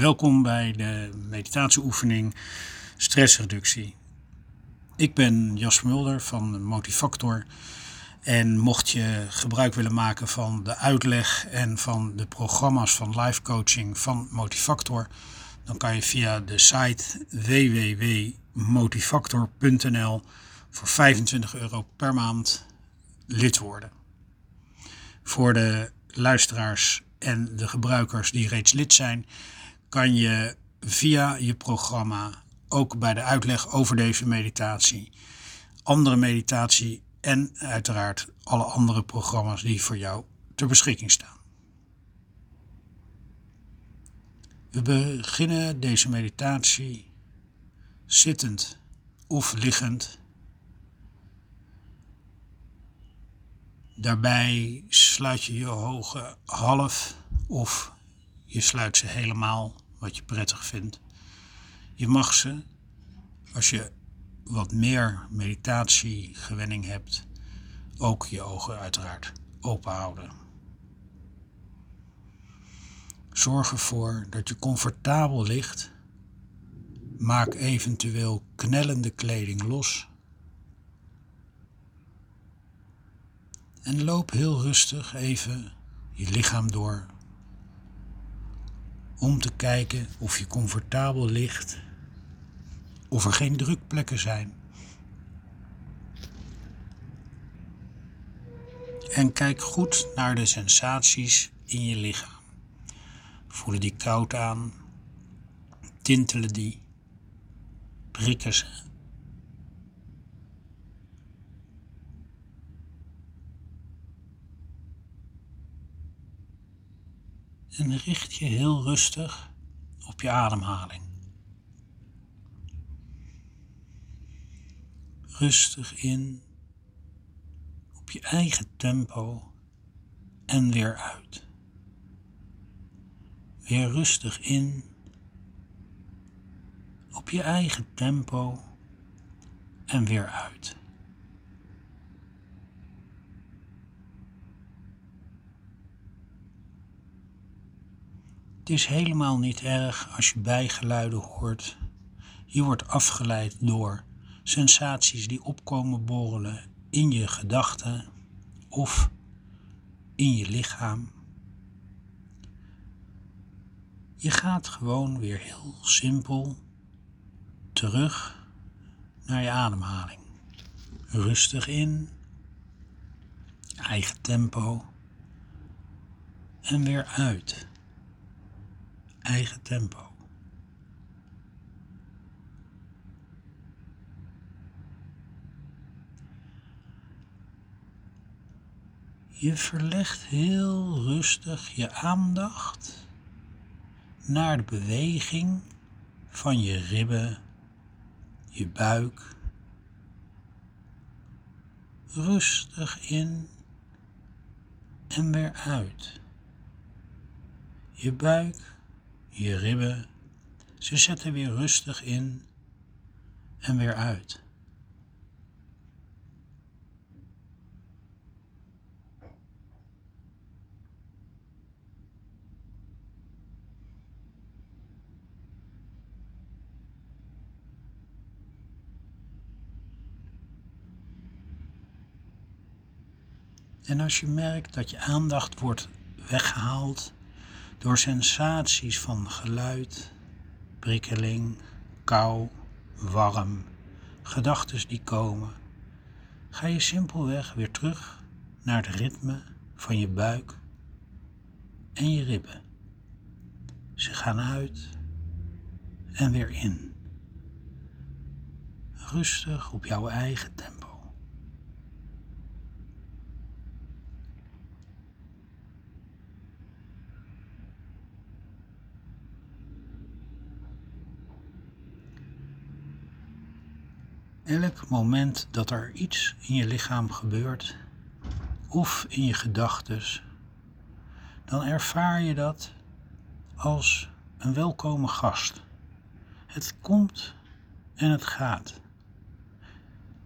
Welkom bij de meditatieoefening stressreductie. Ik ben Jas Mulder van Motivactor. En mocht je gebruik willen maken van de uitleg en van de programma's van live coaching van Motivactor, dan kan je via de site www.motivactor.nl voor 25 euro per maand lid worden. Voor de luisteraars en de gebruikers die reeds lid zijn, kan je via je programma ook bij de uitleg over deze meditatie, andere meditatie en uiteraard alle andere programma's die voor jou ter beschikking staan. We beginnen deze meditatie zittend of liggend. Daarbij sluit je je ogen half of je sluit ze helemaal wat je prettig vindt. Je mag ze, als je wat meer meditatiegewenning hebt, ook je ogen uiteraard open houden. Zorg ervoor dat je comfortabel ligt. Maak eventueel knellende kleding los. En loop heel rustig even je lichaam door om te kijken of je comfortabel ligt, of er geen drukplekken zijn. En kijk goed naar de sensaties in je lichaam. Voelen die koud aan? Tintelen die? Prikken ze? En richt je heel rustig op je ademhaling. Rustig in op je eigen tempo en weer uit. Weer rustig in op je eigen tempo en weer uit. Het is helemaal niet erg als je bijgeluiden hoort. Je wordt afgeleid door sensaties die opkomen borrelen in je gedachten of in je lichaam. Je gaat gewoon weer heel simpel terug naar je ademhaling. Rustig in, eigen tempo en weer uit eigen tempo. Je verlegt heel rustig je aandacht naar de beweging van je ribben, je buik. Rustig in en weer uit. Je buik je ribben. Ze zetten weer rustig in en weer uit. En als je merkt dat je aandacht wordt weggehaald door sensaties van geluid, prikkeling, kou, warm, gedachten die komen, ga je simpelweg weer terug naar het ritme van je buik en je ribben. Ze gaan uit en weer in. Rustig op jouw eigen tempo. Elk moment dat er iets in je lichaam gebeurt of in je gedachtes, dan ervaar je dat als een welkome gast. Het komt en het gaat.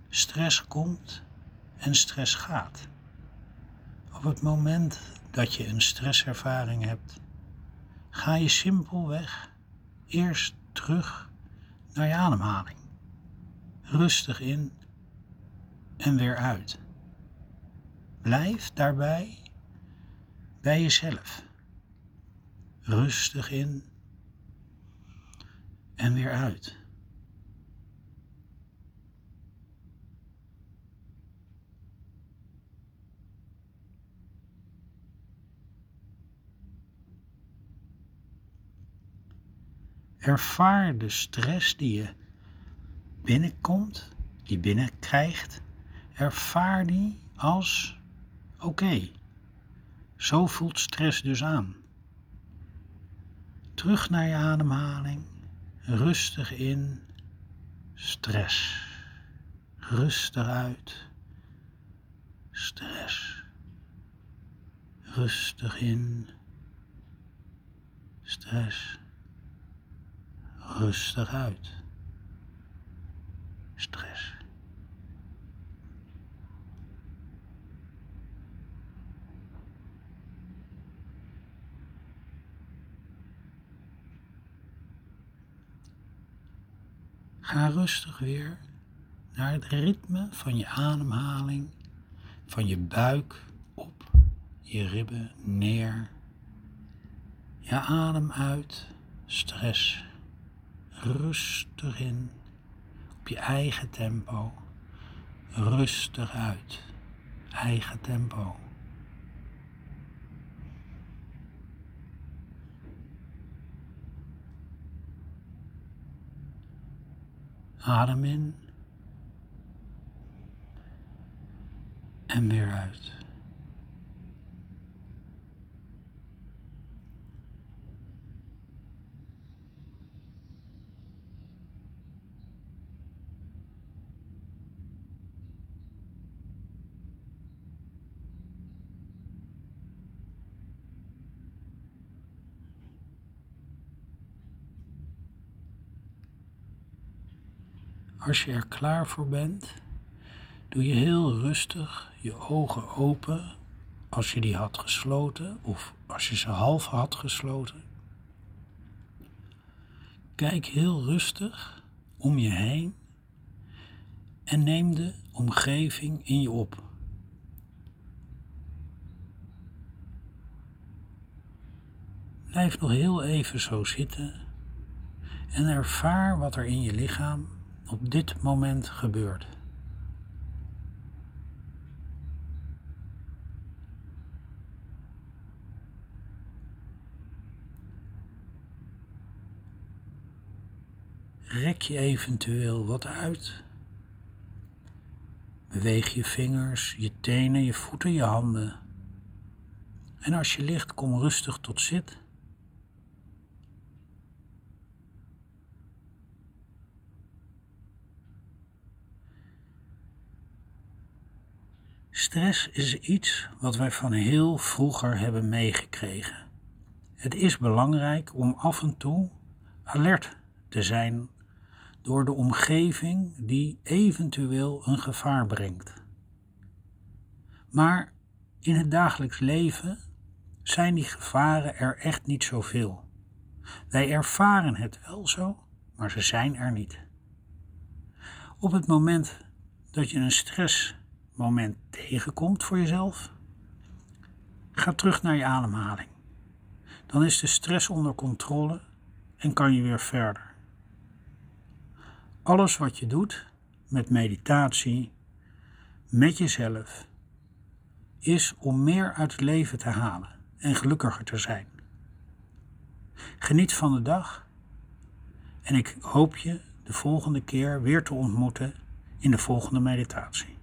Stress komt en stress gaat. Op het moment dat je een stresservaring hebt, ga je simpelweg eerst terug naar je ademhaling. Rustig in en weer uit. Blijf daarbij bij jezelf. Rustig in en weer uit. Ervaar de stress die je binnenkomt, die binnenkrijgt. Ervaar die als oké. Zo voelt stress dus aan. Terug naar je ademhaling. Rustig in. Stress. Rustig uit. Stress. Rustig in. Stress rustig uit. Stress. Ga rustig weer naar het ritme van je ademhaling, van je buik op, je ribben neer. Je adem uit, stress rustig in, op je eigen tempo, rustig uit, eigen tempo. Adem in en Als je er klaar voor bent, doe je heel rustig je ogen open als je die had gesloten of als je ze half had gesloten. Kijk heel rustig om je heen en neem de omgeving in je op. Blijf nog heel even zo zitten en ervaar wat er in je lichaam op dit moment gebeurt. Rek je eventueel wat uit. Beweeg je vingers, je tenen, je voeten, je handen. En als je ligt, kom rustig tot zit. Stress is iets wat wij van heel vroeger hebben meegekregen. Het is belangrijk om af en toe alert te zijn door de omgeving die eventueel een gevaar brengt. Maar in het dagelijks leven zijn die gevaren er echt niet zoveel. Wij ervaren het wel zo, maar ze zijn er niet. Op het moment dat je een stress moment tegenkomt voor jezelf, ga terug naar je ademhaling. Dan is de stress onder controle en kan je weer verder. Alles wat je doet met meditatie, met jezelf, is om meer uit het leven te halen en gelukkiger te zijn. Geniet van de dag en ik hoop je de volgende keer weer te ontmoeten in de volgende meditatie.